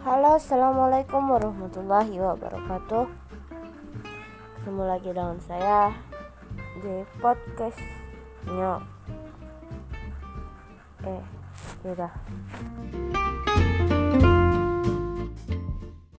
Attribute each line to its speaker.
Speaker 1: Halo, assalamualaikum warahmatullahi wabarakatuh. Ketemu lagi dengan saya di podcast podcastnya. Eh, yaudah.